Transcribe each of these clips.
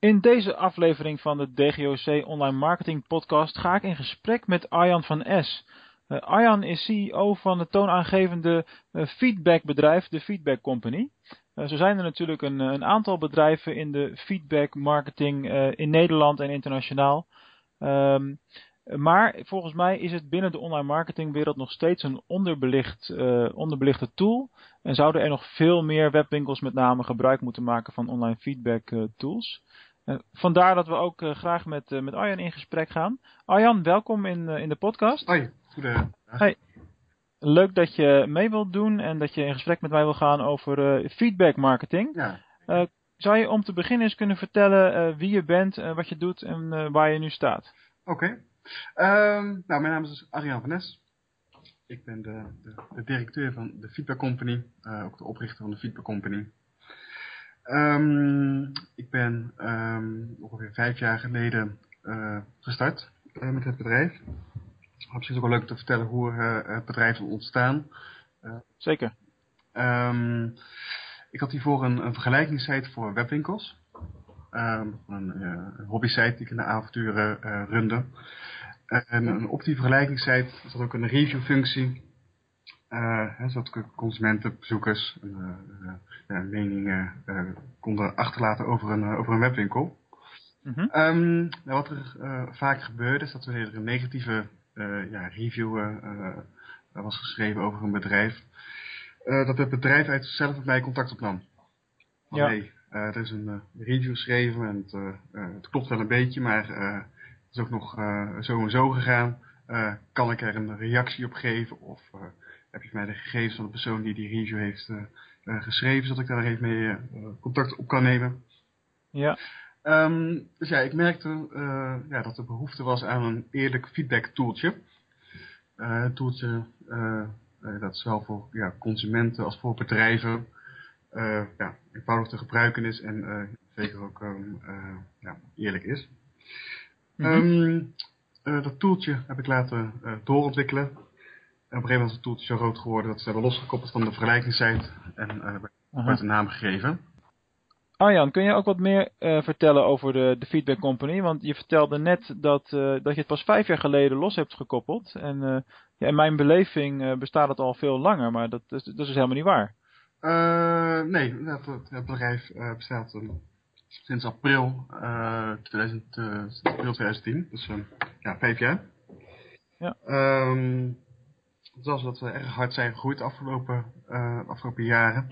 In deze aflevering van de DGOC Online Marketing Podcast ga ik in gesprek met Arjan van S. Uh, Arjan is CEO van het toonaangevende uh, feedbackbedrijf, de Feedback Company. Uh, zo zijn er natuurlijk een, een, aantal bedrijven in de feedback marketing in Nederland en internationaal. Um, maar volgens mij is het binnen de online marketingwereld nog steeds een onderbelicht, onderbelichte tool. En zouden er nog veel meer webwinkels met name gebruik moeten maken van online feedback tools. Uh, vandaar dat we ook uh, graag met, uh, met Arjan in gesprek gaan. Arjan, welkom in, in de podcast. Hoi, goedendag. Hey. Leuk dat je mee wilt doen en dat je in gesprek met mij wil gaan over feedback marketing. Ja. zou je om te beginnen eens kunnen vertellen wie je bent, wat je doet en waar je nu staat? Oké. Okay. Um, nou, mijn naam is Arjan van Nes. Ik ben de, de, de directeur van de Feedback Company, ook de oprichter van de Feedback Company. Um, ik ben um, ongeveer vijf jaar geleden uh, gestart uh, met het bedrijf. Het is ook wel leuk te vertellen hoe uh, het bedrijf is ontstaan. Zeker. Um, ik had hiervoor een, een vergelijkingssite voor webwinkels. een, een hobbysite die ik in de avonturen runde. En op die vergelijkingssite zat ook een reviewfunctie uh, zodat consumenten, bezoekers meningen konden achterlaten over een, over een webwinkel. Mm -hmm. um, nou, wat er vaak gebeurde is dat wanneer er een negatieve ja, review was geschreven over een bedrijf, dat het bedrijf uit zichzelf met mij contact opnam. Van, ja. hey, er is een review geschreven en het, het, klopt wel een beetje, maar het is ook nog zo en zo gegaan. kan ik er een reactie op geven of heb je mij de gegevens van de persoon die die review heeft uh, geschreven, zodat ik daar even mee uh, contact op kan nemen. Ja. Um, dus ja, ik merkte ja, dat er behoefte was aan een eerlijk feedback tooltje. een tooltje dat zowel voor ja, consumenten als voor bedrijven ja, eenvoudig te gebruiken is en zeker ook um, ja, eerlijk is. Mm -hmm. um, dat tooltje heb ik laten doorontwikkelen op een gegeven moment is het toeltje zo groot geworden dat ze hebben losgekoppeld van de vergelijkingssite en uh, werd een naam gegeven. Arjan, kun je ook wat meer uh, vertellen over de, de Feedback Company? Want je vertelde net dat, uh, dat je het pas vijf jaar geleden los hebt gekoppeld. En ja, in mijn beleving bestaat het al veel langer, maar dat, dat, dat is helemaal niet waar. nee, het, het bedrijf bestaat sinds april, 2000, april 2010, dus ja, vijf jaar. Ja. Um, het was dat we erg hard zijn gegroeid de afgelopen, uh, afgelopen jaren.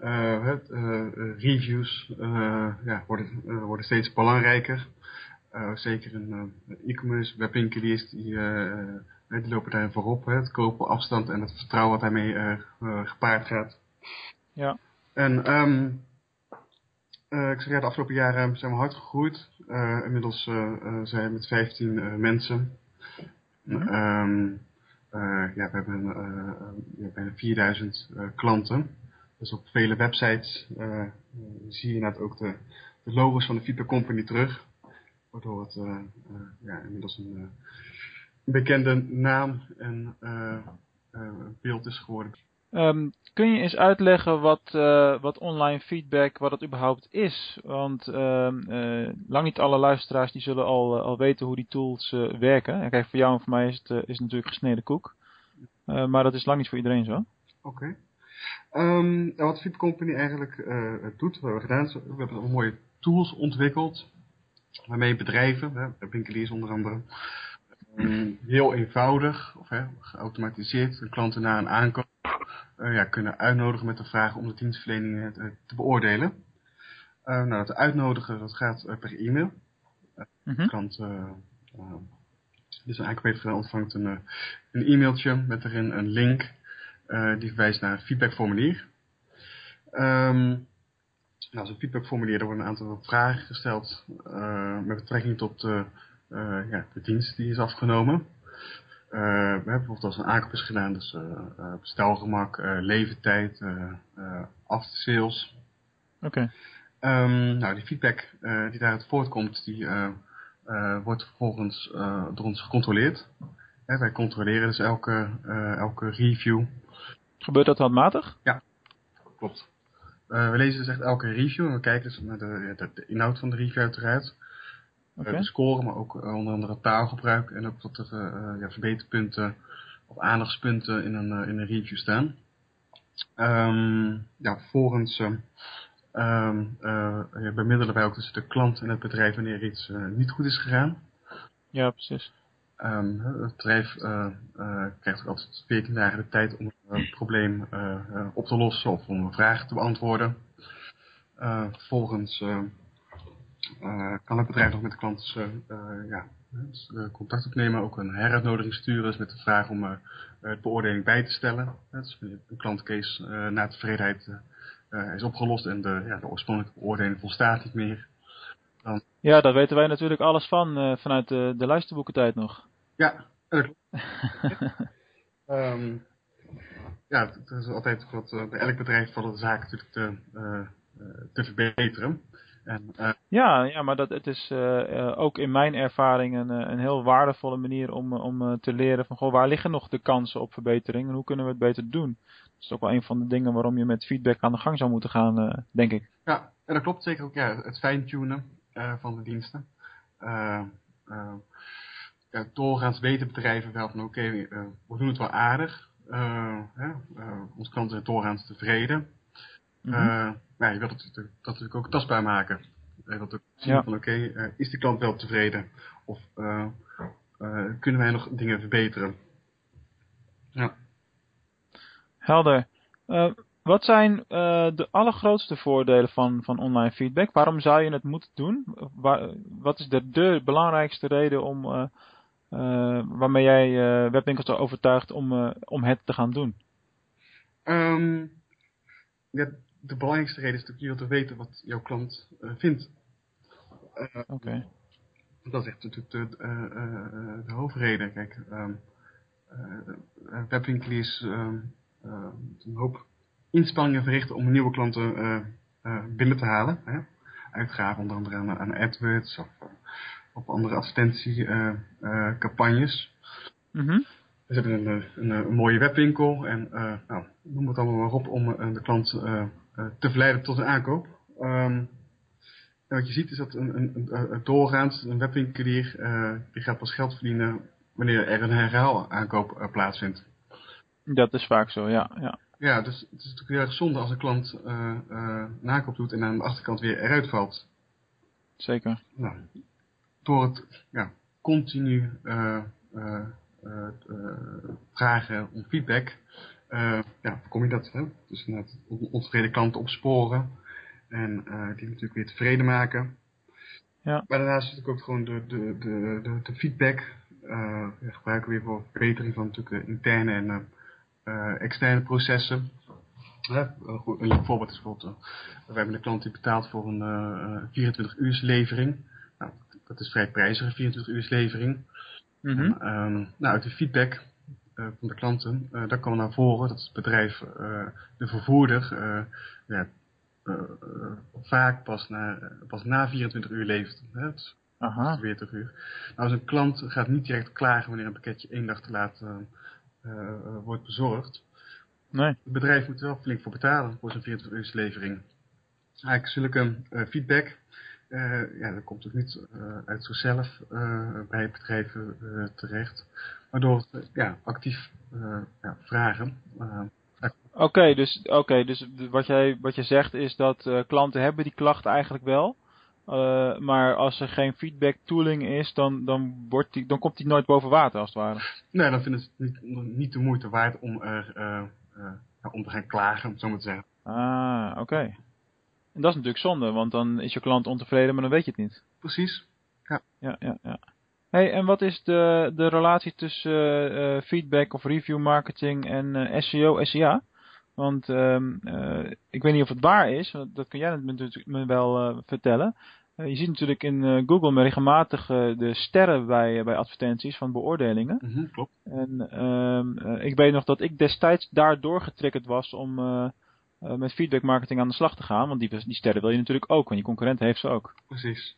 Uh, het, uh, reviews ja, worden, worden steeds belangrijker. zeker in e-commerce, webwinkeliers, die, die lopen daar voorop. Hè, het kopen, afstand en het vertrouwen wat daarmee gepaard gaat. Ja. En um, ik zeg ja, de afgelopen jaren zijn we hard gegroeid. inmiddels zijn we met 15 mensen. Mm -hmm. um, uh, ja, we hebben uh, bijna 4000 uh, klanten. Dus op vele websites zie je inderdaad ook de, de logos van de Feedback Company terug. Waardoor het ja, inmiddels een, bekende naam en beeld is geworden. Um, kun je eens uitleggen wat, uh, wat online feedback, wat het überhaupt is? Want uh, uh, lang niet alle luisteraars die zullen al, al weten hoe die tools werken. En kijk, voor jou en voor mij is het, is natuurlijk gesneden koek. maar dat is lang niet voor iedereen zo. Oké. Um, wat Feedback Company eigenlijk doet, wat we hebben gedaan, we hebben mooie tools ontwikkeld. Waarmee bedrijven, winkeliers onder andere, heel eenvoudig, of geautomatiseerd, de klanten na een aankoop ja, kunnen uitnodigen met de vraag om de dienstverlening uh, te beoordelen. Uh, nou, het uitnodigen dat gaat per e-mail. Mm -hmm. Klant dus een ontvangt een, een e-mailtje met erin een link die verwijst naar een feedbackformulier. Um, nou, zo'n feedbackformulier, daar worden een aantal vragen gesteld met betrekking tot ja, de dienst die is afgenomen. Uh, we hebben bijvoorbeeld als een aankoop is gedaan, dus uh, bestelgemak, uh, levertijd, after sales. Oké. Okay. Um, nou, die feedback die daaruit voortkomt, die wordt vervolgens door ons gecontroleerd. wij controleren dus elke, elke review. Gebeurt dat handmatig? Ja, klopt. we lezen dus echt elke review en we kijken dus naar de, de, de inhoud van de review uiteraard. Oké. de score, maar ook onder andere taalgebruik en ook wat er ja, verbeterpunten of aandachtspunten in een, in een review staan. Ehm, ja, vervolgens um, bemiddelen wij ook tussen de klant en het bedrijf wanneer iets niet goed is gegaan. Ja, precies. Um, het bedrijf uh, uh, krijgt ook altijd 14 dagen de tijd om een probleem uh, op te lossen of om een vraag te beantwoorden. vervolgens kan het bedrijf nog met de klant ja, contact opnemen, ook een heruitnodiging sturen dus met de vraag om het beoordeling bij te stellen. Dus een klantcase na tevredenheid is opgelost en de, ja, de oorspronkelijke beoordeling volstaat niet meer. Dan... Ja, daar weten wij natuurlijk alles van vanuit de, de luisterboekentijd nog. Ja, dat klopt. um, ja, het is altijd wat uh, bij elk bedrijf vallen de zaken natuurlijk te, uh, te verbeteren. En, uh, ja, ja, maar dat, het is ook in mijn ervaring een, een heel waardevolle manier om, om te leren van goh, waar liggen nog de kansen op verbetering en hoe kunnen we het beter doen. Dat is ook wel een van de dingen waarom je met feedback aan de gang zou moeten gaan, denk ik. Ja, en dat klopt zeker ook. Ja, het fine-tunen van de diensten ja, doorgaans weten bedrijven wel van oké, okay, we doen het wel aardig. Onze klanten zijn doorgaans tevreden. Mm -hmm. Maar je wilt het dat natuurlijk ook tastbaar maken. Je wilt ook zien ja. van oké, okay, is de klant wel tevreden? Of kunnen wij nog dingen verbeteren? Ja. Helder. wat zijn de allergrootste voordelen van, van online feedback? Waarom zou je het moeten doen? Waar, wat is de, de belangrijkste reden om uh, waarmee jij uh, webwinkels overtuigt om, uh, om het te gaan doen? Um, ja, de belangrijkste reden is natuurlijk je te weten wat jouw klant vindt. Oké. Okay. Dat is echt natuurlijk de, de hoofdreden. Kijk, um, webwinkeliers um, een hoop inspanningen verrichten om nieuwe klanten binnen te halen. Hè? Uitgaven onder andere aan, aan AdWords of op andere advertentiecampagnes. Mm We hebben een, een, een, mooie webwinkel en uh, nou, noem het allemaal maar op om de klant te verleiden tot een aankoop. Um, en wat je ziet is dat een, een, een, doorgaans een webwinkelier die gaat pas geld verdienen wanneer er een herhaal aankoop plaatsvindt. Dat is vaak zo, ja. Ja, ja dus het is natuurlijk heel erg zonde als een klant uh, uh, nakoop doet en aan de achterkant weer eruit valt. Zeker. Nou, door het ja, continu vragen om feedback, ja, kom je dat. Hè? Dus net ontevreden klanten opsporen en die natuurlijk weer tevreden maken. Ja. Maar daarnaast is natuurlijk ook gewoon de, de, de, de, de feedback uh, gebruiken we weer voor verbetering van natuurlijk de interne en uh, externe processen. Uh, goed, een voorbeeld is bijvoorbeeld, we hebben een klant die betaalt voor een 24 uur levering. Nou, dat is vrij prijzige 24 uur levering. Mm -hmm. en, um, nou, uit de feedback uh, van de klanten, uh, daar kwam naar voren dat het bedrijf, uh, de vervoerder, ja, vaak pas na, pas na 24 uur levert. Hè? Aha. 40 uur. Nou, dus een klant gaat niet direct klagen wanneer een pakketje één dag te laat wordt bezorgd. Nee. Het bedrijf moet er wel flink voor betalen voor zijn 24 uur levering. Eigenlijk zulke feedback uh, ja, dat komt ook niet uh, uit zichzelf uh, bij bedrijven terecht. Maar door het ja, actief ja, vragen. Oké, okay, dus, okay, dus wat, jij, wat je zegt is dat klanten hebben die klacht eigenlijk wel. maar als er geen feedback tooling is, dan, dan, wordt die, dan komt die nooit boven water als het ware. Nee, dan vinden ze het niet, niet de moeite waard om, er, om te gaan klagen, om het zo maar te zeggen. Ah, oké. Okay. En dat is natuurlijk zonde, want dan is je klant ontevreden, maar dan weet je het niet. Precies. Ja. Ja, ja, ja. Hey, en wat is de, de relatie tussen uh, feedback of review marketing en uh, SEO, SEA? Want um, uh, ik weet niet of het waar is, dat kun jij natuurlijk me wel vertellen. je ziet natuurlijk in Google regelmatig de sterren bij, bij advertenties van beoordelingen. Mm -hmm, klopt. En um, ik weet nog dat ik destijds daardoor getriggerd was om uh, met feedback marketing aan de slag te gaan. Want die, die sterren wil je natuurlijk ook, want je concurrent heeft ze ook. Precies.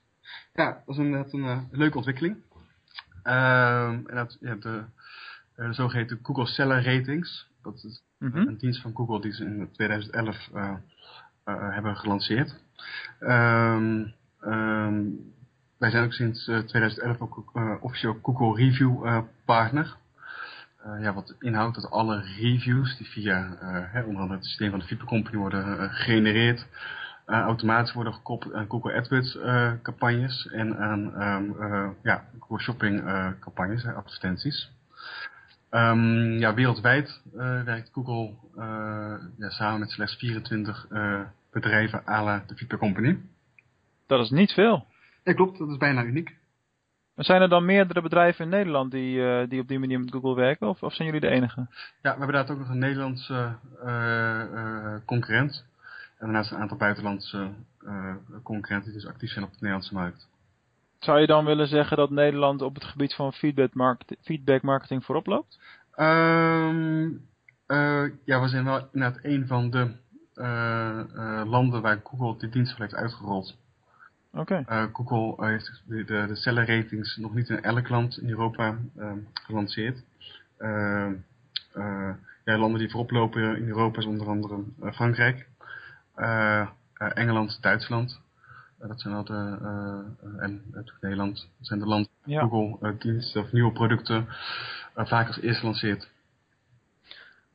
Ja, dat is inderdaad een uh, leuke ontwikkeling. Uh, en dat, ja, de uh, zogeheten Google Seller Ratings. Dat is mm -hmm. een dienst van Google die ze in 2011 hebben gelanceerd. Um, um, wij zijn ook sinds 2011 ook officieel Google Review partner. Ja, wat inhoudt dat alle reviews die via hè, onder andere het systeem van de Feedback Company worden gegenereerd, uh, automatisch worden gekoppeld aan Google AdWords uh, campagnes en aan um, uh, ja, Google Shopping campagnes, advertenties. Um, ja, wereldwijd werkt Google ja, samen met slechts 24 bedrijven à la de Feedback Company. Dat is niet veel. Ja, klopt. Dat is bijna uniek. Maar zijn er dan meerdere bedrijven in Nederland die, die op die manier met Google werken? Of, of zijn jullie de enige? Ja, we hebben daar ook nog een Nederlandse concurrent. En daarnaast een aantal buitenlandse concurrenten die dus actief zijn op de Nederlandse markt. Zou je dan willen zeggen dat Nederland op het gebied van feedback, market, feedback marketing voorop loopt? Um, ja, we zijn wel inderdaad een van de landen waar Google die dienst heeft uitgerold. Oké. Okay. Google heeft de, de, ratings nog niet in elk land in Europa gelanceerd. ja, landen die voorop lopen in Europa is onder andere Frankrijk, Engeland, Duitsland. Dat zijn al de, en Nederland. Dat zijn de landen ja. Google diensten of nieuwe producten vaak als eerste lanceert.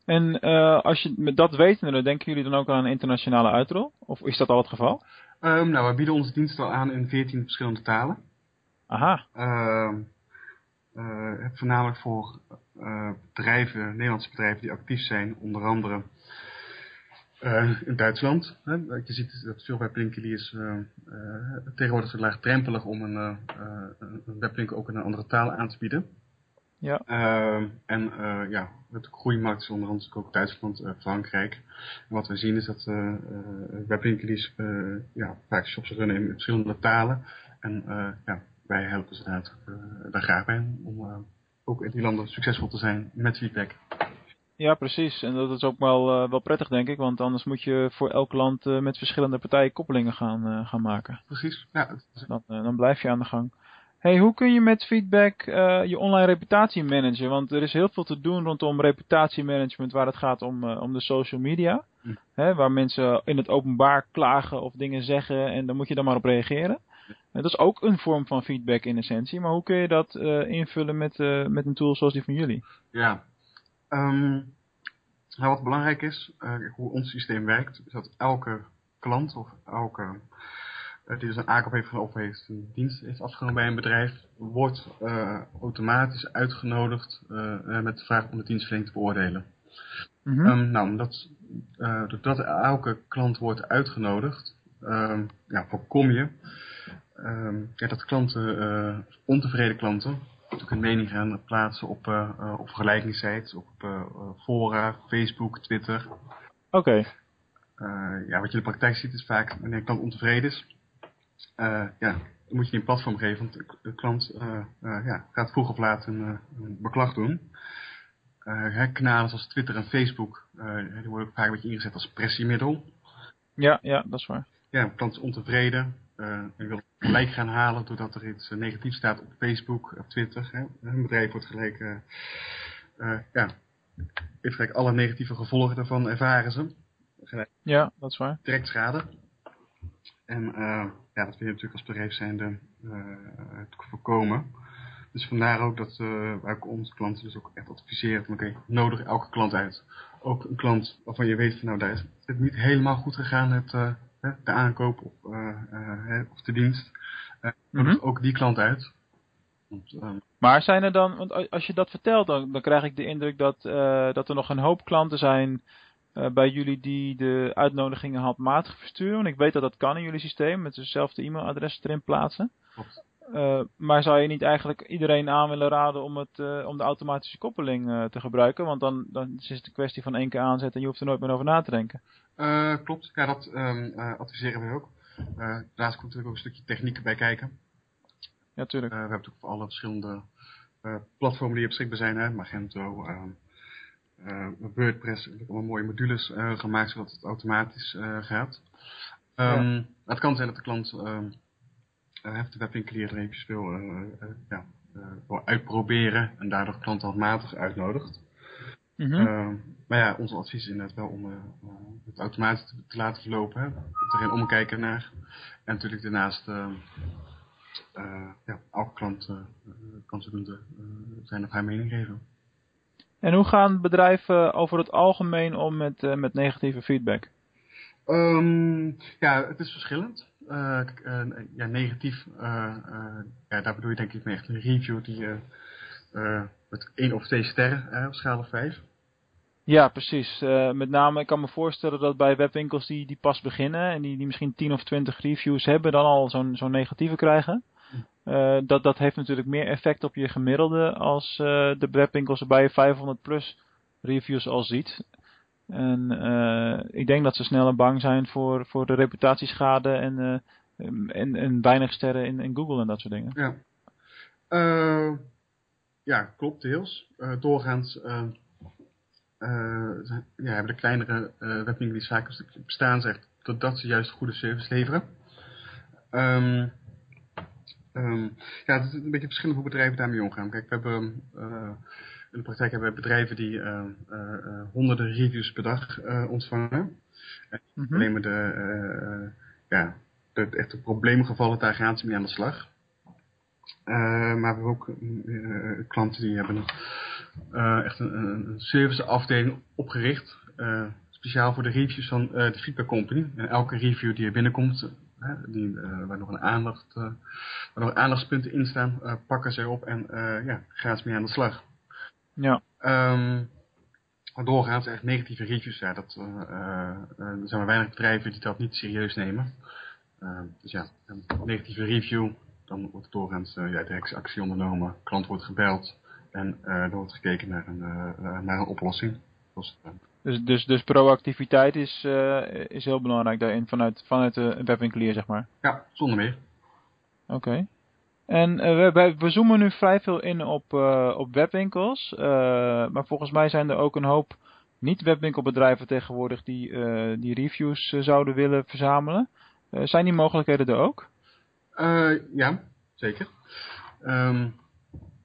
En als je met dat wetende, denken jullie dan ook aan een internationale uitrol? Of is dat al het geval? Um, nou, we bieden onze diensten al aan in 14 verschillende talen. Aha. Uh, voornamelijk voor bedrijven, Nederlandse bedrijven die actief zijn, onder andere uh, in Duitsland. Hè, je ziet dat veel webwinkeliers uh, tegenwoordig zo laagdrempelig om een, een webwinkel ook in een andere taal aan te bieden. Ja. en ja, het groeimarkt is onder andere ook Duitsland, Frankrijk. En wat we zien is dat webwinkeliers ja, vaak shops runnen in verschillende talen. En ja, wij helpen ze daar, daar graag bij om ook in die landen succesvol te zijn met feedback. Ja, precies. En dat is ook wel, uh, wel prettig, denk ik. Want anders moet je voor elk land uh, met verschillende partijen koppelingen gaan, uh, gaan maken. Precies, ja. Dan, dan blijf je aan de gang. Hey, hoe kun je met feedback je online reputatie managen? Want er is heel veel te doen rondom reputatiemanagement waar het gaat om, om de social media. Hm. Hè, waar mensen in het openbaar klagen of dingen zeggen en dan moet je dan maar op reageren. En dat is ook een vorm van feedback in essentie. Maar hoe kun je dat invullen met, met een tool zoals die van jullie? Ja, Um, nou, wat belangrijk is, hoe ons systeem werkt, is dat elke klant of elke die dus een aankoop heeft of heeft een dienst heeft afgenomen bij een bedrijf, wordt uh, automatisch uitgenodigd met de vraag om de dienstverlening te beoordelen. Mm -hmm. um, nou, omdat, doordat elke klant wordt uitgenodigd, um, ja, voorkom je ja, dat klanten, ontevreden klanten, natuurlijk een mening gaan plaatsen op, op vergelijkingssites, op fora, Facebook, Twitter. Oké. Okay. ja, wat je in de praktijk ziet is vaak wanneer een klant ontevreden is, ja, dan moet je een platform geven, want de klant ja, gaat vroeg of laat een, een beklag doen. kanalen zoals Twitter en Facebook, die worden ook vaak een beetje ingezet als pressiemiddel. Ja, ja, dat is waar. Ja, een klant is ontevreden, uh, en wil gelijk gaan halen doordat er iets uh, negatiefs staat op Facebook, op Twitter. Hè. Een bedrijf wordt gelijk, uh, ja, heeft gelijk alle negatieve gevolgen daarvan ervaren ze. Gelijk ja, dat is waar. Direct schade. En ja, dat wil je natuurlijk als bedrijf zijnde voorkomen. Dus vandaar ook dat wij ook onze klanten dus ook echt adviseren van oké, okay, nodig elke klant uit. Ook een klant waarvan je weet van nou daar is het niet helemaal goed gegaan het de aankoop of, of de dienst, mm -hmm. ook die klant uit. Want, um, maar zijn er dan, want als je dat vertelt, dan, dan krijg ik de indruk dat, uh, dat er nog een hoop klanten zijn bij jullie die de uitnodigingen handmatig versturen. Want ik weet dat dat kan in jullie systeem, met dezelfde e-mailadres erin plaatsen. Klopt. Uh, maar zou je niet eigenlijk iedereen aan willen raden om, het, uh, om de automatische koppeling uh, te gebruiken? Want dan, dan is het een kwestie van één keer aanzetten en je hoeft er nooit meer over na te denken. klopt, ja, dat um, adviseren we ook. daarnaast komt natuurlijk ook een stukje techniek bij kijken. Ja, tuurlijk. we hebben natuurlijk voor alle verschillende platformen die beschikbaar zijn, hè, Magento, WordPress, we hebben allemaal mooie modules gemaakt zodat het automatisch gaat. Um, ja. Het kan zijn dat de klant ehm, heeft de webwinkelier er eventjes wil, ja, wil uitproberen en daardoor klanten handmatig uitnodigt. Mm -hmm. maar ja, ons advies is inderdaad wel om het automatisch te, laten verlopen. Hè. Er geen omkijken naar. En natuurlijk daarnaast ja, elke klant kan zodoende zijn of haar mening geven. En hoe gaan bedrijven over het algemeen om met, met negatieve feedback? Um, ja, het is verschillend. Uh, ja, negatief, ja, daar bedoel je denk ik echt een review die met één of twee sterren op schaal of vijf. Ja, precies. met name, ik kan me voorstellen dat bij webwinkels die, die pas beginnen en die, die misschien 10 of 20 reviews hebben, dan al zo'n zo'n negatieve krijgen. Uh, dat, dat heeft natuurlijk meer effect op je gemiddelde als uh, de webwinkels erbij je 500 plus reviews al ziet. En uh, ik denk dat ze sneller bang zijn voor, voor de reputatieschade en, uh, en, en weinig sterren in, in Google en dat soort dingen. Ja, uh, ja klopt deels. doorgaans ja, hebben de kleinere webwinkels die bestaan zegt dat ze juist goede service leveren. Um, um, ja, het is een beetje verschillend hoe bedrijven daarmee omgaan. Kijk, we hebben in de praktijk hebben we bedrijven die uh, uh, honderden reviews per dag ontvangen. En mm -hmm. nemen de, ja, de echte probleemgevallen, daar gaan ze mee aan de slag. maar we hebben ook klanten die hebben echt een, een serviceafdeling opgericht. speciaal voor de reviews van de Feedback Company. En elke review die er binnenkomt, die, uh, waar nog een aandacht, waar nog aandachtspunten in staan, uh, pakken ze op en ja, gaan ze mee aan de slag. Ja. Um, doorgaans echt negatieve reviews, ja, dat, uh, uh, er zijn maar weinig bedrijven die dat niet serieus nemen. Uh, dus ja, een negatieve review, dan wordt doorgaans ja, direct actie ondernomen, klant wordt gebeld en er wordt gekeken naar een, naar een oplossing. Dus, dus, dus, dus proactiviteit is, uh, is heel belangrijk daarin vanuit, vanuit de webwinkelier, zeg maar? Ja, zonder meer. Oké. Okay. En uh, we, we, zoomen nu vrij veel in op, uh, op webwinkels. Maar volgens mij zijn er ook een hoop niet-webwinkelbedrijven tegenwoordig die, die reviews zouden willen verzamelen. zijn die mogelijkheden er ook? ja, zeker. Um,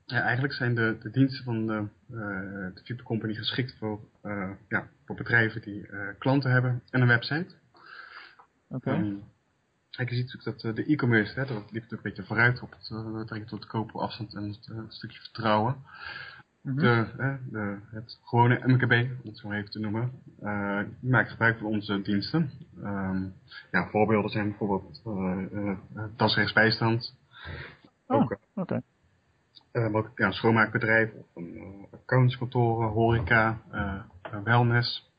ja, eigenlijk zijn de, de diensten van de, de Super Company geschikt voor, ja, voor bedrijven die klanten hebben en een website. Oké. Okay. Um, Kijk, je ziet natuurlijk dat de e-commerce, dat liep natuurlijk een beetje vooruit op het betrekking tot kopen afstand en het, stukje vertrouwen. Mm -hmm. de, de, het gewone MKB, om het zo even te noemen, uh, maakt gebruik van onze diensten. Um, ja, voorbeelden zijn bijvoorbeeld uh, uh. Oh, okay. Maar ook ja, schoonmaakbedrijf, of een accountskantoren, horeca, wellness.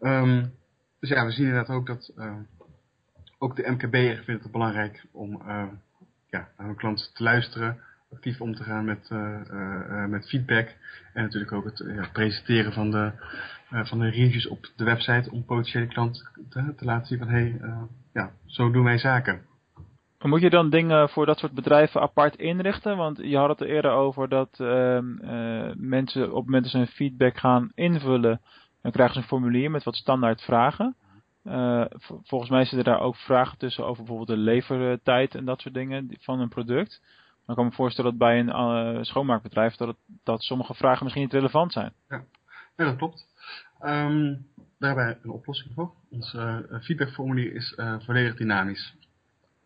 Um, dus ja, we zien inderdaad ook dat ook de MKB'er vindt het belangrijk om uh, ja, naar hun klanten te luisteren, actief om te gaan met, uh, uh, met feedback en natuurlijk ook het ja, presenteren van de, van de reviews op de website om potentiële klanten te, te laten zien van hé, hey, ja, zo doen wij zaken. Moet je dan dingen voor dat soort bedrijven apart inrichten? Want je had het er eerder over dat mensen op het moment dat ze een feedback gaan invullen, dan krijgen ze een formulier met wat standaard vragen. Uh, volgens mij zitten daar ook vragen tussen over bijvoorbeeld de levertijd en dat soort dingen van een product. Ik kan me voorstellen dat bij een uh, schoonmaakbedrijf dat, dat sommige vragen misschien niet relevant zijn. Ja, ja dat klopt. Um, daar hebben wij een oplossing voor. Ons feedbackformulier is volledig dynamisch.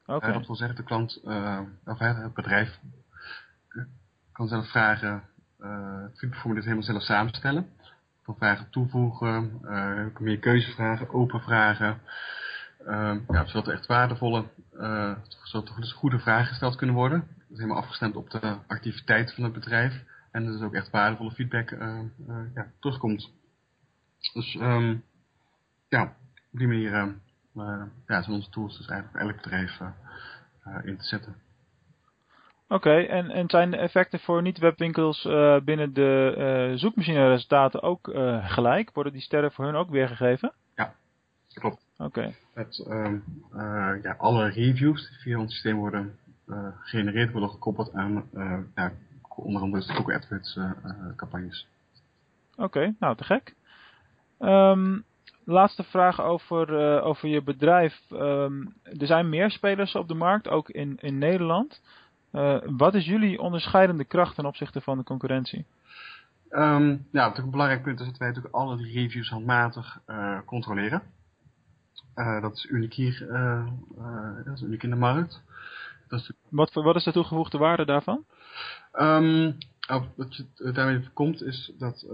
Okay. dat wil zeggen, de klant, of het bedrijf, kan zelf vragen, het feedbackformulier helemaal zelf samenstellen van vragen toevoegen, uh, meer keuzevragen, open vragen. Uh, ja, zodat er echt waardevolle, zodat er dus goede vragen gesteld kunnen worden. Dat is helemaal afgestemd op de activiteit van het bedrijf. En dat is ook echt waardevolle feedback ja, terugkomt. Dus um, ja, op die manier ja, zijn onze tools dus eigenlijk elk bedrijf in te zetten. Oké, en, en zijn de effecten voor niet-webwinkels uh, binnen de uh, zoekmachine-resultaten ook uh, gelijk? Worden die sterren voor hun ook weergegeven? Ja, klopt. Oké. Okay. ja, alle reviews die via ons systeem worden gegenereerd, worden gekoppeld aan ja, onder andere de Google AdWords campagnes. Oké, okay, nou te gek. Um, laatste vraag over, over je bedrijf. Um, er zijn meer spelers op de markt, ook in, in Nederland. Uh, wat is jullie onderscheidende kracht ten opzichte van de concurrentie? Um, ja, wat een belangrijk punt is dat wij natuurlijk alle die reviews handmatig uh, controleren. Dat is uniek hier, dat is uniek in de markt. Dat is wat, wat is de toegevoegde waarde daarvan? Um, wat je daarmee voorkomt is dat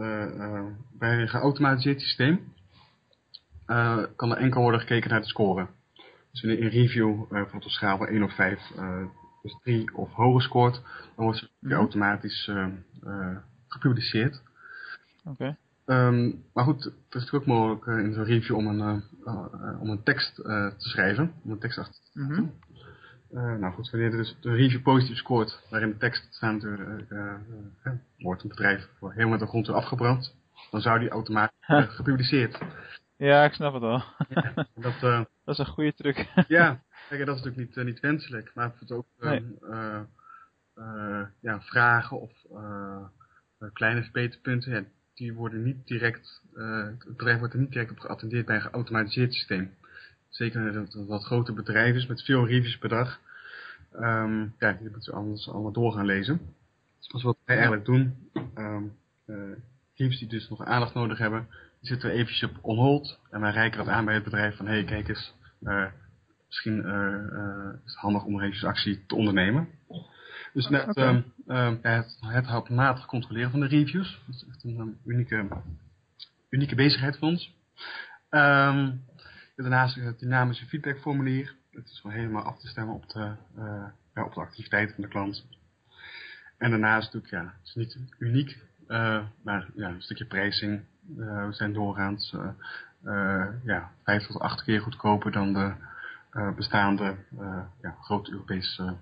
bij een geautomatiseerd systeem kan er enkel worden gekeken naar de score. Dus in een review, bijvoorbeeld op schaal van 1 of 5, dus 3 of hoger scoort, dan wordt ze mm automatisch gepubliceerd. Oké. Um, maar goed, het is natuurlijk ook mogelijk uh, in zo'n review om een, uh, om een tekst te schrijven, om een tekst achter te. Mm -hmm. nou goed, wanneer dus de review positief scoort, waarin de tekst staat natuurlijk, wordt een bedrijf helemaal de grond afgebrand, dan zou die automatisch gepubliceerd. Ja, ik snap het wel. Ja, dat, dat is een goede truc. ja, kijk, dat is natuurlijk niet, niet wenselijk, maar het ook nee. ja, vragen of eh, kleine verbeterpunten, ja, die worden niet direct, uh, het bedrijf wordt er niet direct op geattendeerd bij een geautomatiseerd systeem. Zeker dat het wat grote bedrijf is met veel reviews per dag. Um, ja, die moeten ze anders allemaal door gaan lezen. Dus wat wij eigenlijk doen, um, uh, reviews die dus nog aandacht nodig hebben, zitten we eventjes op on hold. En wij reiken dat aan bij het bedrijf van, hé hey, kijk eens, uh, misschien is het handig om een revisiesactie te ondernemen. Dus net okay. um, het, het handmatig controleren van de reviews. Dat is echt een um, unieke, unieke bezigheid voor ons. Daarnaast het dynamische feedbackformulier. Het is gewoon helemaal af te stemmen op de, uh, ja, op de activiteit van de klant. En daarnaast natuurlijk, ja, het is niet uniek, uh, maar ja, een stukje pricing. Uh, we zijn doorgaans uh, ja, vijf tot acht keer goedkoper dan de bestaande ja, grote Europese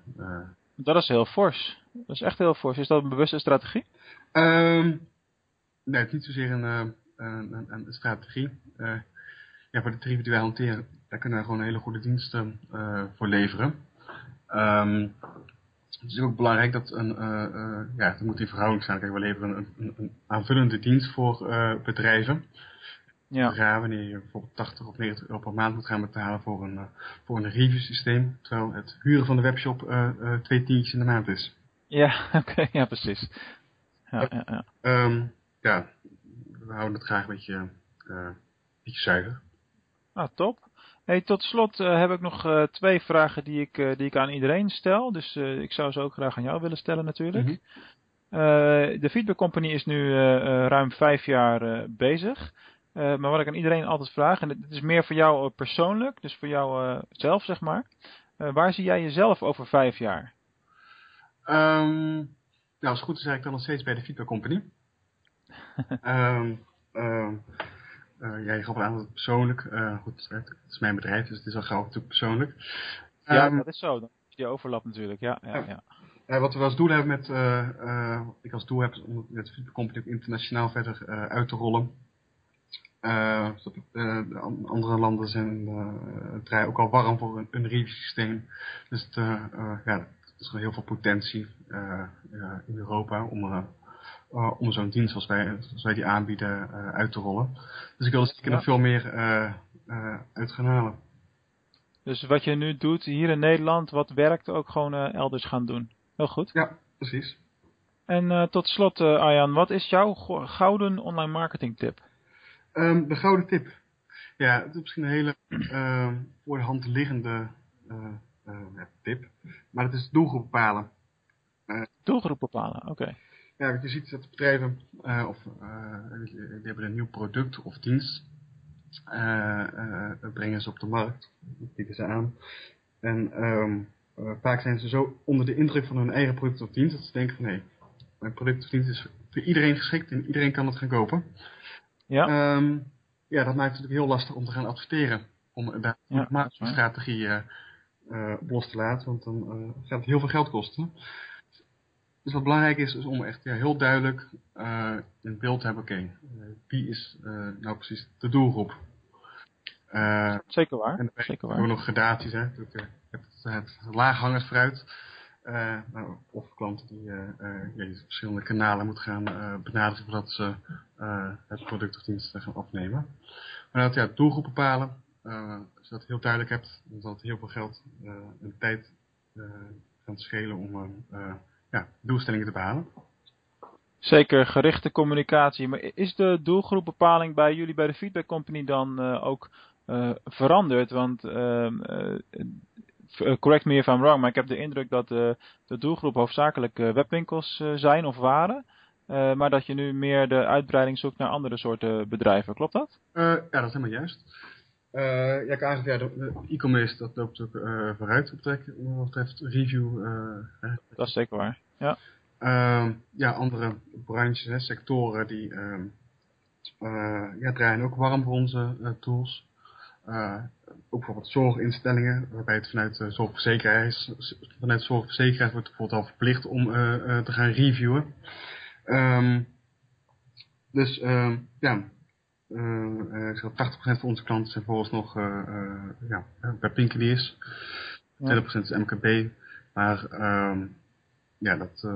dat is heel fors. Dat is echt heel fors. Is dat een bewuste strategie? Um, nee, het is niet zozeer een, een, een, een strategie. Uh, ja, voor de tarieven die wij hanteren, daar kunnen we gewoon hele goede diensten uh, voor leveren. Um, het is ook belangrijk dat een, ja, het moet in verhouding staan. Kijk, we leveren een, een, een aanvullende dienst voor bedrijven. Ja. Raar wanneer je bijvoorbeeld 80 of 90 euro per maand moet gaan betalen voor een, voor een review systeem. Terwijl het huren van de webshop twee tientjes in de maand is. Ja, oké, okay, ja precies. Ja, ja, ja. Um, ja, we houden het graag een beetje, een beetje zuiver. Ah, top. Hey, tot slot heb ik nog twee vragen die ik, die ik aan iedereen stel. Dus ik zou ze ook graag aan jou willen stellen natuurlijk. Mm -hmm. de Feedback Company is nu ruim vijf jaar bezig. Maar wat ik aan iedereen altijd vraag, en dit is meer voor jou persoonlijk, dus voor jou zelf zeg maar. waar zie jij jezelf over vijf jaar? Um, nou, als het goed is, ik dan nog steeds bij de Feedback Company. um, um, ja, je gaf aan dat het persoonlijk, goed, het is mijn bedrijf, dus het is al gauw natuurlijk persoonlijk. Ja, dat is zo. Dan is die overlap natuurlijk, ja. ja, ja. wat we als doel hebben met, ik als doel heb om de Feedback Company internationaal verder uit te rollen. Uh, uh, andere landen zijn uh, draaien ook al warm voor een, een review systeem. Dus het, ja, er is gewoon heel veel potentie in Europa om, om zo'n dienst zoals wij, zoals wij die aanbieden uit te rollen. Dus ik wil er zeker nog veel meer uit gaan halen. Dus wat je nu doet hier in Nederland, wat werkt, ook gewoon elders gaan doen. Heel goed. Ja, precies. En tot slot, Arjan, wat is jouw gouden online marketing tip? Um, de gouden tip. Ja, het is misschien een hele uh, voor de hand liggende uh, uh, tip. Maar het is doelgroep bepalen. doelgroep bepalen, oké. Okay. Ja, je ziet dat bedrijven of, die hebben een nieuw product of dienst. brengen ze op de markt. bieden ze aan. En um, vaak zijn ze zo onder de indruk van hun eigen product of dienst dat ze denken van hé, hey, mijn product of dienst is voor iedereen geschikt en iedereen kan het gaan kopen. Ja. Um, ja, dat maakt het natuurlijk heel lastig om te gaan adverteren. Om daar ja, een strategie uh, uh, op los te laten, want dan uh, gaat het heel veel geld kosten. Dus wat belangrijk is, is om echt ja, heel duidelijk in beeld te hebben, oké, okay, wie is nou precies de doelgroep? Zeker waar. En dan Zeker waar. nog gradaties, hè. Je hebt het, het laaghangend fruit. Uh, nou, of klanten die uh, uh, verschillende kanalen moeten gaan benaderen voordat ze het product of dienst gaan opnemen. Maar dat ja, doelgroep bepalen, als je dat heel duidelijk hebt, dan zal het heel veel geld en tijd gaan schelen om ja, doelstellingen te behalen. Zeker gerichte communicatie. Maar is de doelgroepbepaling bij jullie bij de Feedback Company dan ook veranderd? Want ehm, correct me if I'm wrong, maar ik heb de indruk dat de doelgroep hoofdzakelijk webwinkels zijn of waren. Maar dat je nu meer de uitbreiding zoekt naar andere soorten bedrijven. Klopt dat? Ja, dat is helemaal juist. Uh, ja, ik aangaf, ja, de e-commerce dat loopt ook vooruit op wat betreft review. dat is zeker waar, ja. Ehm, ja, andere branches, hè, sectoren die ehm, ja, draaien ook warm voor onze tools. ook bijvoorbeeld zorginstellingen, waarbij het vanuit zorgverzekeraars, vanuit zorgverzekeraars wordt bijvoorbeeld al verplicht om te gaan reviewen. Um, dus ja, uh, uh, 80% van onze klanten zijn volgens nog uh, ja, bij Pinkeliers. Ja. 20% is MKB. Maar um, ja, dat,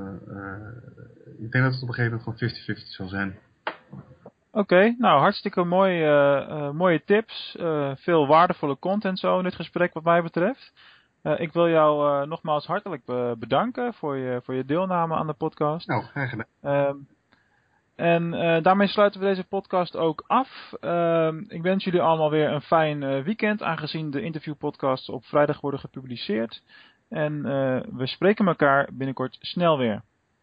ik denk dat het op een gegeven moment gewoon 50-50 zal zijn. Oké, okay, nou hartstikke mooi, uh, mooie tips. Uh, veel waardevolle content zo in dit gesprek wat mij betreft. Ik wil jou nogmaals hartelijk be bedanken voor je, voor je deelname aan de podcast. Nou, graag gedaan. Uh, en uh, daarmee sluiten we deze podcast ook af. Ehm, ik wens jullie allemaal weer een fijn weekend, aangezien de interviewpodcasts op vrijdag worden gepubliceerd. En we spreken elkaar binnenkort snel weer.